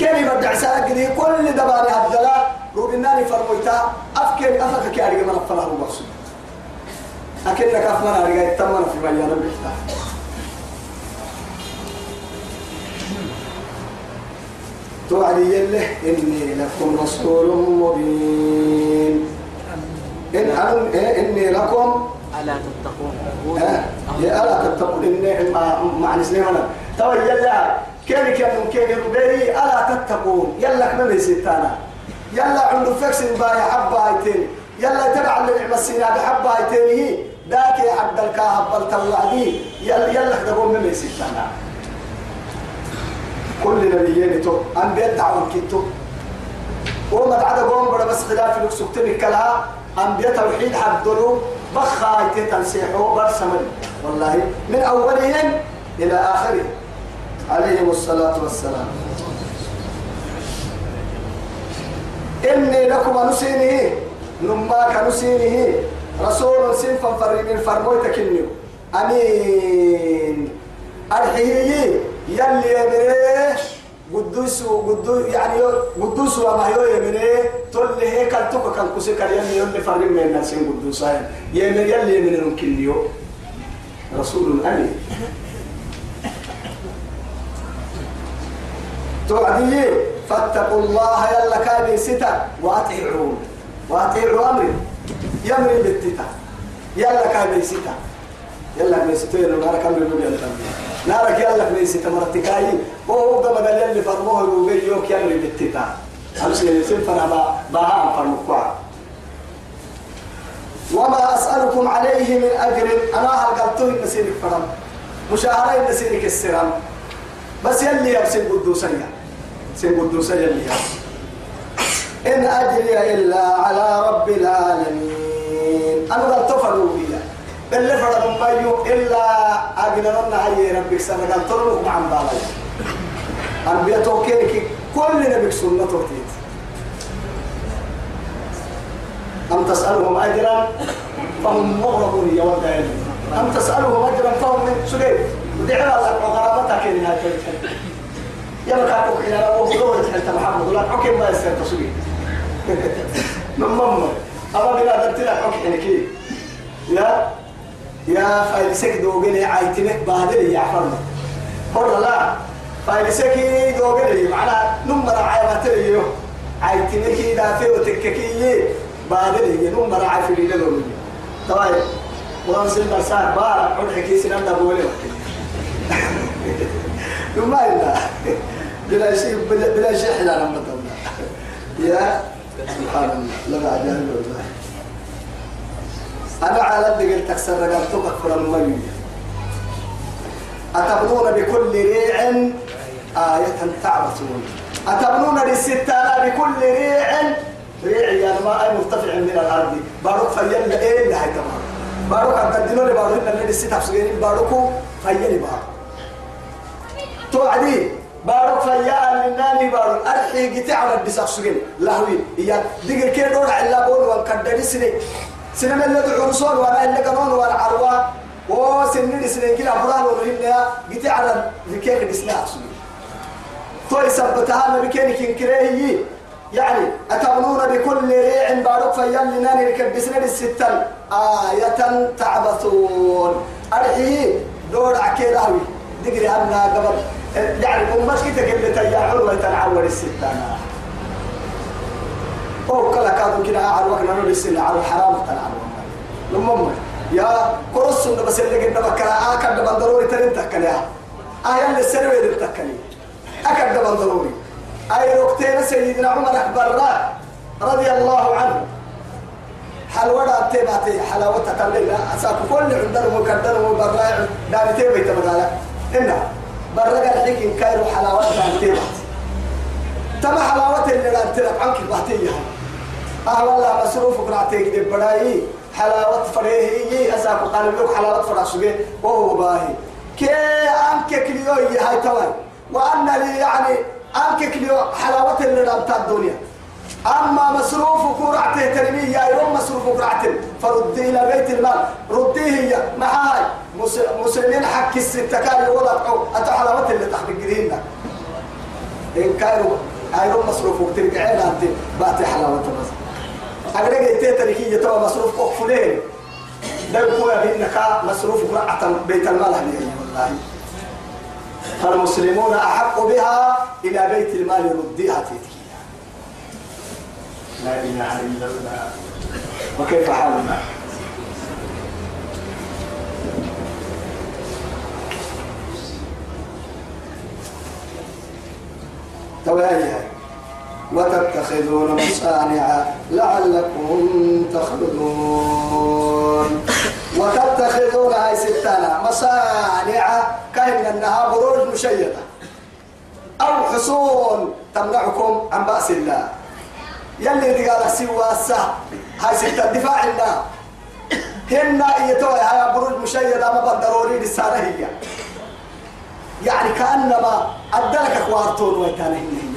كان يبدع ساقني كل دباري عبدالله روبناني فرميتا. أفكر أفكك يا رجل من أفناه المقصود أكنك أفنى رجل. تمنا في بيان البحثة توعدي يله إني لكم رسول مبين. إن أنا إيه إني لكم ألا تتقون. ها يا ألا تتقون. إني مع مع نسلم أنا. تو يلا. كان كان كان ربي؟ ألا تتقون. يلا كم ستانا يلا عنده فكس باي حبايتين يلا تبع النعمة السينا بحبايتين هي ذاك يا عبد الكاهب بل توعدي يلا يلا تقول من ستانا كل نبيين تو. أن بيدعوا كتو. وما تعالى قوم بس خلاف لك سكتني كلها أنبياء توحيد حدلوا بخا تنسيحوا برسمن. والله من أولهم إلى آخرهم عليهم الصلاة والسلام. إني لكم نسينه نماك نسينه رسول سنفا فرين فرمويتك النيو أمين. الحيي يلي يمريه قدوس قدوس يعني قدوس وما هو يمريه تقول لي هيك التوك كان كوسي كان يلي يلي فرق من الناس قدوس هاي يمر يلي يمر ممكن اليوم رسول أمين توعدي فاتقوا الله يلا كان ستا وأطيعون وأطيعوا أمري يمري بالتتا يلا كان ستا يلا ميستين نارك أمر نبي الله نارك يلا ميست مرتكاي وهو قام قال يلي فرموه وبي يوك يمري بالتتا أمشي سنفنا با باها فرمكوا وما أسألكم عليه من أجر. أنا هل قلتوه نسيرك فرم؟ مشاهرين نسيرك السرام بس يلي يبسن قدوسيا سن قدوسيا يلي يبسن إن أجري إلا على رب العالمين. أنا قلت فرموه اللي فرد مايو إلا أجنرنا هاي ربك سنة قال ترمك مع بالي أنبياء توكينك كل نبيك سنة توتيت أم تسألهم أجرا؟ فهم مغرمون يا ولد أم تسألهم أجرا؟ فهم من سليم ودعنا الله وغرابتك إن هاي يا مكاتب حين أنا أقول دورة حتى محمد. ولا حكم ما يستر تسوي من مم أما بلا دمتنا حكم كي. يا يا فايلسك دوغني عايتنك بهدل يا عفرنا حر لا فايلسك دوغني معنا نمر عايمات ليو عايتنك دافع وتككي بهدل نمر عايف لي لون طيب ورسل برسان بار عود حكي سنان دبولي وما إلا بلا شيء بلا, شيء حلا لما يا سبحان الله لا عجائب والله. أنا على قد تكسر رقبتك أكثر المي أتبنون بكل ريع آية تعبثون أتبنون للستانة بكل ريع. ريع يعني ما أي مرتفع من الأرض. بارك فيل إيه اللي هاي تمام. بارك أن تدينوا لي بارك إن اللي ستة سجين باركوا فيل بارك توعدي. بارك فيا للناني بارك أرحي قتي على الدساق سجين لهوي. إيا دقر كي دور علا بول وانكدري سني سنة اللي دعرسون ولا اللي قانون ولا عروا وسنين سنين كلا بران ورهنها قتي على ذكيك الدساق سجين توي سبتها ما بكينك كريه يعني أتبنون بكل ريع بارك فيان لناني ركبسنا للستة آية تعبثون. أرحيه دور عكيد أهوي دقري أنا قبل. يعني أمتك تقل تياحون ويتنعور الستة. أو كلا كادو كنا وقنا نولي السنة على الحرام تنعور لمم يا كرس بس اللي قلنا بكرا آكد بندروري ترين تكليها آية اللي السنة ويدل تكليها أكد من ضروري أي ركتين سيدنا عمر أكبر رضي الله عنه. حلوة أبتباتي حلاوة تقلل أساك كل عندنا مكدر وبراء دانتي بيت مقالة إنا برق الحكم كايرو حلاوة دانتي تما حلاوة اللي لا تلك عنك باتيها. أه والله مصروفك رعتيك دي براي حلاوة فريه أساك قال لك حلاوة فراشوكي وهو باهي كي أنك كليو هاي توي وأن لي يعني أنك كليو حلاوة اللي رمت الدنيا أما مصروف كرعته ترمي يا يوم مصروف كرعته فردي إلى بيت المال رديه هي معاي مسلمين حق الستة كان ولا أتى حلاوة اللي تحت الجرينا إن كانوا أيرون مصروف ترجعين أنت باتي حلاوة بس أقرأ جيت تركية توا مصروف كفلين ده يقول إنك مصروف كرعة بيت المال والله. فالمسلمون أحق بها إلى بيت المال رديها تيتكي. لا إله إلا الله. وكيف حالنا؟ تواليها وتتخذون مصانع لعلكم تخلدون. وتتخذون هاي ستانا مصانع كأن أنها بروج مشيدة. أو حصون تمنعكم عن بأس الله. يلي رجال سوى السه هاي ستة دفاع الله هن يتوي هاي بروج مشيدة ما بدروري للسنة هي. يعني كأنما أدلك كوارتون ويتانا هي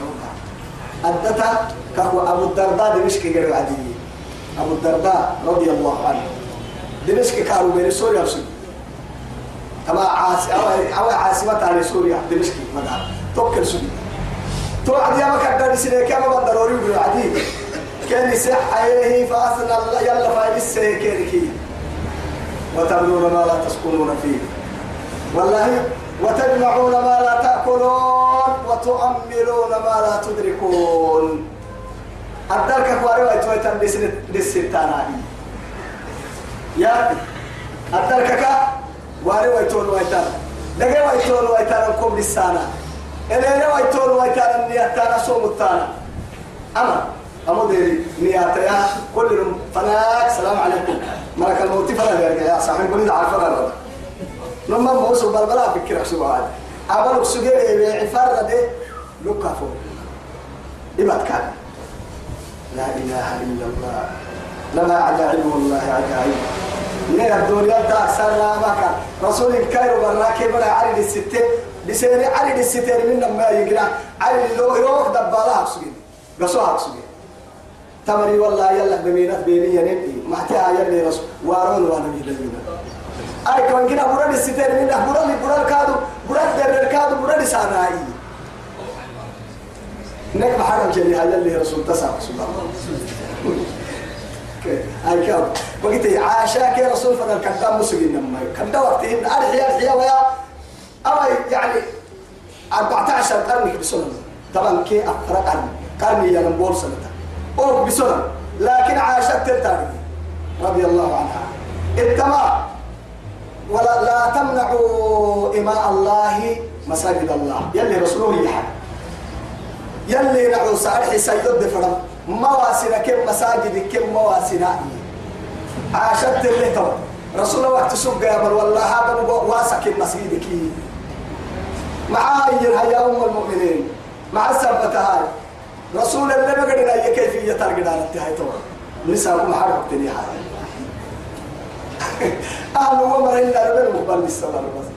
أدتا كهو أبو الدرداء دمشق غير عادي أبو الدرداء رضي الله عنه. دمشق كانوا بين سوريا وسوريا. تبع عاص أو عاصمة على سوريا دمشق مدار. توكل سوريا تو عادي ما كان داري سنة كم بدروري بلو عادي كأن يسح عليه فأثنى الله يلا فايلس كيركي. وتبنون ما لا تسكنون فيه. والله وتجمعون ما لا تأكلون وتؤملون ما لا تدركون. أدرك كواري ويتويتن للستانا يا أدرك واري ويتون ويتان دقي ويتون ويتان كم للسانا إلينا ويتون ويتان نياتانا صوم التانا أما أمو ديري نياتيا كل فناك سلام عليكم. ملك الموت فلا يا صاحبي قولي دعا الفرق لما موسو بلبلا فكر سبحان أبلغ سجل عفار ده لقى فوق. إبات كان. لا إله إلا الله. لما عجائب والله عجائب نير الدنيا تأكثر لا مكان رسول الكايرو براكي بلا عرض الستة بسير عرض الستة من ما يقرأ. عرض لو يروح دبالها سجل قصوها سجل تمري والله يلا بمينات بيني ينبي محتاج يلي رسول. وارون وانا يدلنا أي كون كنا براد الستير من براد براد كادو براد در كادو براد ساناي نك بحرم جلي هذا اللي رسول تسع سبحان الله أي كاب وقت عاشاك يا رسول فضل كدام مسجين نما كدا وقتهن أرحيا أرحيا ويا أو يعني 14 قرن بسنة طبعا كي أفرق قرن. قرن يا نبول سنة أو بسنة لكن عاشت تلتاني رضي الله عنها التمام ولا لا تمنعوا إماء الله مساجد الله. يلي رسوله يحب يلي نعو سارحي سيد فرم. مواسنا كم مساجد كم مواسنا. عاشت اللي تو. رسول الله وقت سوق يا بل والله هذا واسك المسجد كي. معاير يا أم المؤمنين. مع السبتة هاي. رسول الله ما قدر أي كيفية ترقد على التهاي طبعا نساكم حرب تني هاي. أهل ومر إلا ربنا مقبل بالصلاة بس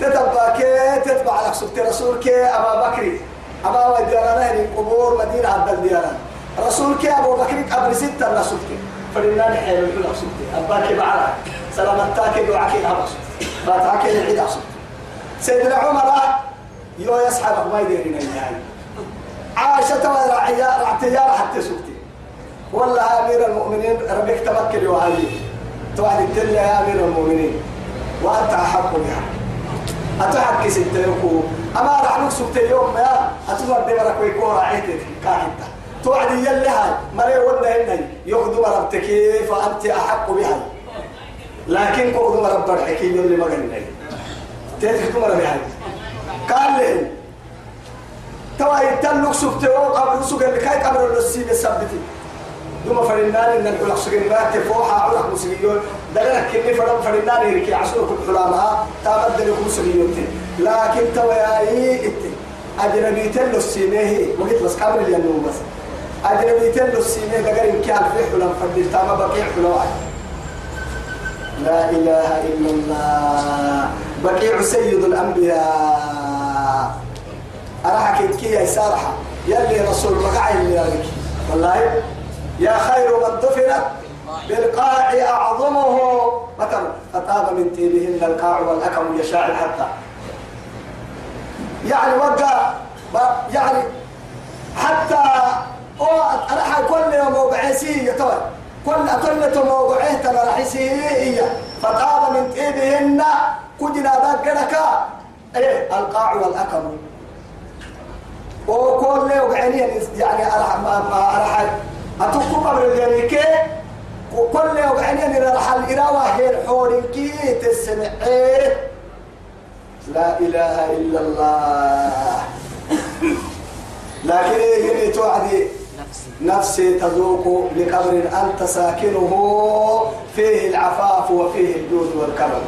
تتبع تتبع لك سبت رسولك أبا بكر أبا وديانا هني قبور مدينة عبد الديانا رسولك أبو بكر قبل ستة رسولك فلنا نحيل الحلق سبت. أباك بعرك سلامتاك دعاك أبا سبت. باتاك العيد سبت. سيدنا عمر يو يسحب ما يديرين النهاية عاشة ورعيا رعتيا حتى سبتي. والله أمير المؤمنين ربك تمكن وعلي توعد الدنيا يا أمير المؤمنين. وأنت أحق بها. أتحكي ستة أما راح نكسب يوم يا. أتمر دمرك ويكون راعيتك كاهنتا. توعد يلي هاي. مري ولا هني يخدم ربتك فأنت أحق بها. لكن قوض مرب برحكي يلي قلنا. تيتك تمر بها قال لي. توا يتلق سبت قبل سوق اللي كاي قبل الرسي بسبتي دوما فرنان إن الحلق سوق ما تفوحا علق مسلمين. دغنا كني فرم فرنان يركي عسول كل حلامها تابد لكم مسلمين لكن توا ياي ات أجنبي تلو السيمه وقت بس قبل اللي بس. أجنبي تلو السيمه دغر إن كان في حلم فدل تام بقي حلوات لا إله إلا الله. بقيع سيد الأنبياء. أراح كي يا سارحة يلي رسول مقع اللي والله يا خير من دفنت بالقاع أعظمه. مثلا فطاب من تيبهن القاع والأكم يشاع حتى يعني وقع يعني حتى أراح كل يوم موقعسي يتوى كل كل موقعه ترى رحسي فطاب من تيبهن كجنا ذاك إيه القاع والأكم وكل وقعني يعني أرح ما ما أرح أتوقع قبل ذلك وكل وقعني أن راح الإراوة هي الحور كي تسمع لا إله إلا الله. لكن هي توعدي؟ نفسي تذوق لقبر أنت ساكنه فيه العفاف وفيه الجود والكرم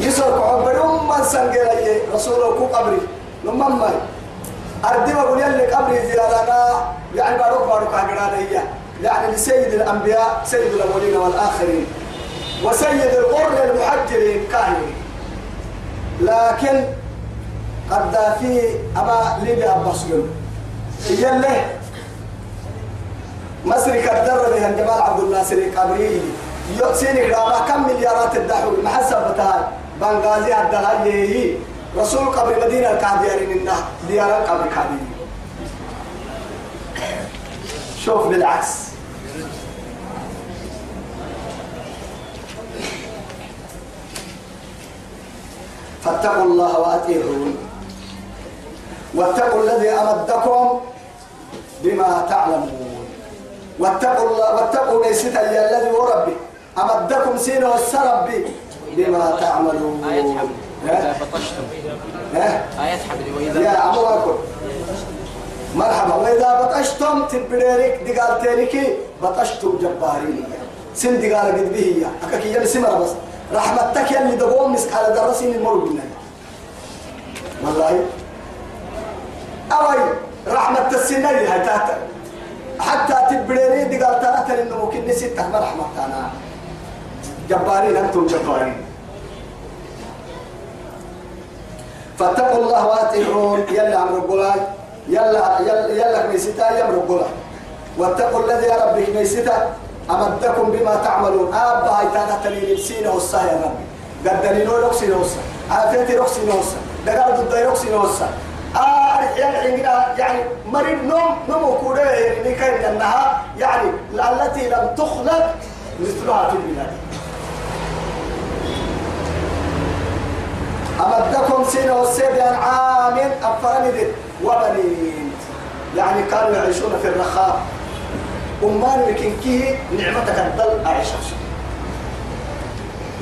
يسرق عبر من سنجري رسوله قبري. لما أردي أقول يلي قبل زيارنا يعني بارك بارك عقرانية يعني لسيد الأنبياء سيد الأولين والآخرين وسيد القرن المحجرين كاهن لكن قد في أما ليبيا بصير يلي مصر كدر بها جمال عبد الناصر القبري. يقسيني كما كم مليارات الدحول محسبتها بنغازي الدهاي رسول قبر مدينة الكعديارين إنه ديار قبر كعديارين شوف بالعكس فاتقوا الله وأطيعون. واتقوا الذي أمدكم بما تعلمون. واتقوا الله واتقوا ليست الذي هو ربي. أمدكم سين والسرب بما تعملون. آية حمد. ها؟ إذا بطشتم؟ آية حمد. يا وإذا عمو أكل. مرحبا. وإذا بطشتم تبريرك دقال تيرك بطشتم جبارين. سن دقال قد به هي. أكاكي يلي سمرة بس. رحمتك يلي دقوم مسكال درسين المرو والله. أوي رحمة السنة هي تاتا. حتى تبريري دقال تاتا لأنه ممكن نسيتك مرحمة أنا. جبارين أنتم جبارين. فاتقوا الله واتقون يلا عم رجلان يلا يلا يلا ميستا يا رجلان واتقوا الذي ربي ميستا أمدكم بما تعملون. أبا هاي تانا تلي لبسينا وصا يا ربي. قد دليلو رقسينا وصا عافيتي رقسينا وصا دقال ضد رقسينا وصا آه يعني يعني مريض نوم نوم كوره يعني كان انها يعني التي لم تخلق مثلها في البلاد. أمدكم سنة والسيد أنعام أفرمد وبنين. يعني كانوا يعيشون في الرخاء. أمان لكن كيه نعمتك الضل أعيش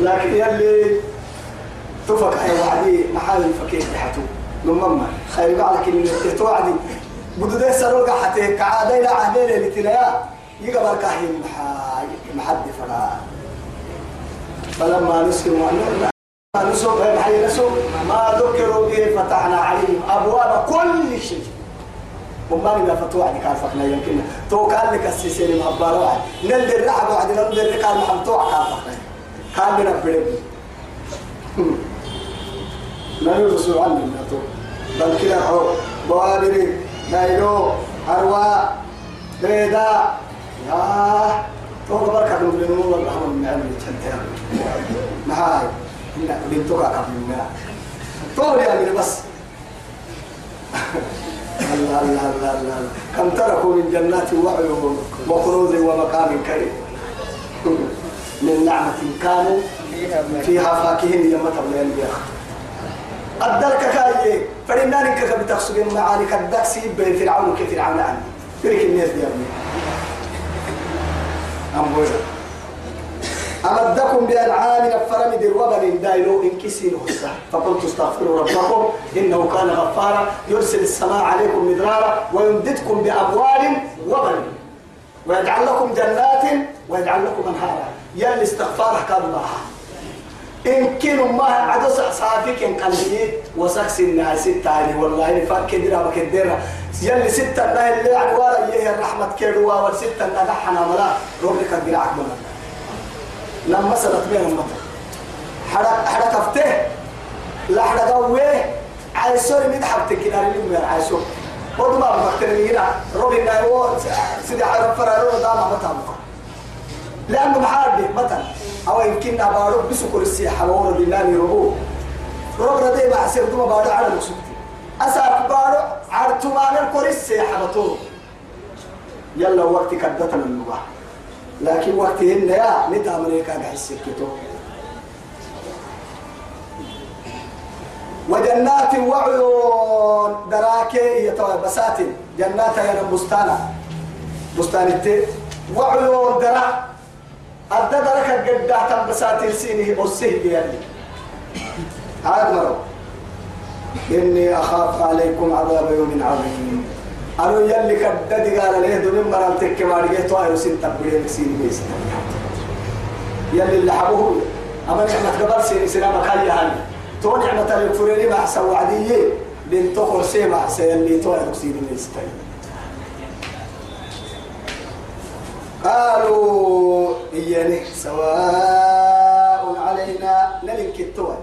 لكن يلي تفك أي وعدي محل فكير تحتو لمما خير بعلك اللي توعدي بدو ده سرور قحتي. كعادة إلى عهدين اللي تلايا يقبل كاهين محاي فرا فلما نسكن وعنونا نسوق محي نسوق. ما ذكروا به فتحنا عليهم أبواب كل شيء. وما لنا فتوى عندك عارفنا يمكن تو كان لك السيسين ما باروا نندر رعب وعد نندر كان محمتوع عارفنا كان لنا بريد ما يرسل عني تو. بل كده هو بوادري نايلو أروا بيدا. يا تو بركة من النور الرحمن من عمل جنتها معاي هنا بنتك قبلنا طول يا بس الله الله الله الله كم تركوا من جنات وعيون وكنوز ومقام كريم من نعمة كانوا فيها فاكهين يوم تبلين بها الدرك كاي فرنا نك بتقصد معاني كدكسي بين فرعون كفرعون عني فريق الناس دي أم بوزا أمدكم بأنعام الفرم در وبن دايلو إن كسين هسا فقلت استغفروا ربكم إنه كان غفارا. يرسل السماء عليكم مدرارا ويمددكم بأموال وبن ويجعل لكم جنات ويجعل لكم أنهارا. يا الاستغفار كان الله. إن كانوا ما عدس صافيك إن لي وسكس الناس التالي والله فك درا بكدرا يلي ستة لا اللي عدوارا يه الرحمة كيروا والستة نجحنا ملا ربك الدراع ملا لما سلت بين المطر حرك افته لا حرك قويه؟ عايسو من حبتك كده اللي من عايسو برضه ما بفكر هنا. روبي نايو سيدي حرف فرارو دام متى لأنه محارب مثلا أو يمكن أبارو بسكر السياحة وورا بالله ربو رب ردي مع سير دوما بارو على مكسوتي أساك بارو عرتو ما نركور السياحة بطول. يلا وقت كدتنا اللغة. لكن وقتهن يا نتا أمريكا بحس كتو وجنات وعيون دراكي يتوى بسات جنات يا بستانا بستان التي وعيون دراك أدى درك الجدة بساتير سينه والسهل يعني. عاد مرو إني أخاف عليكم عذاب يوم عظيم. أنا يلي كدد قال له دون مرام تكمارجه تو سين تبرير سين بيس. يلي اللي حبوه. أما نعمة قبل سين سلام كاي هاني تو نعمة الفريري مع سوعدية بنت خرسي مع سيلي تو سين بيس. قالوا إياني سواء علينا نلك التوى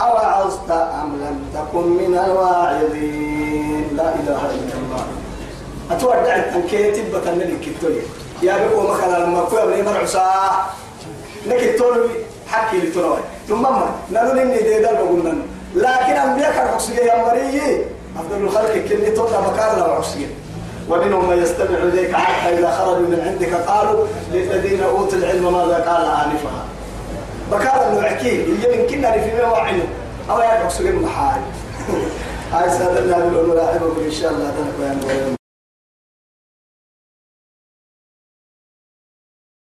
أوعظت أم لم تكن من الواعظين. لا إله إلا الله. أتودع التنكيت بطن نلك التوى يا بقوا مخلا لما كوي أبني مرعسا نك التوى حكي لتنوى ثم ما نلو نني دي دل بقولنا لكن أنبياء كان حسيقيا يا مريي أفضل الخلق كني توقع بكار لو حسيقيا ومنهم من يستمع إليك حتى إذا خرجوا من عندك قالوا للذين أوتوا العلم ماذا قال آنفها. بكار إنه عكيل يمكن أن في مواعينه أو يدعو سجن محال هاي سادة الله بالأولى إن شاء الله تنكو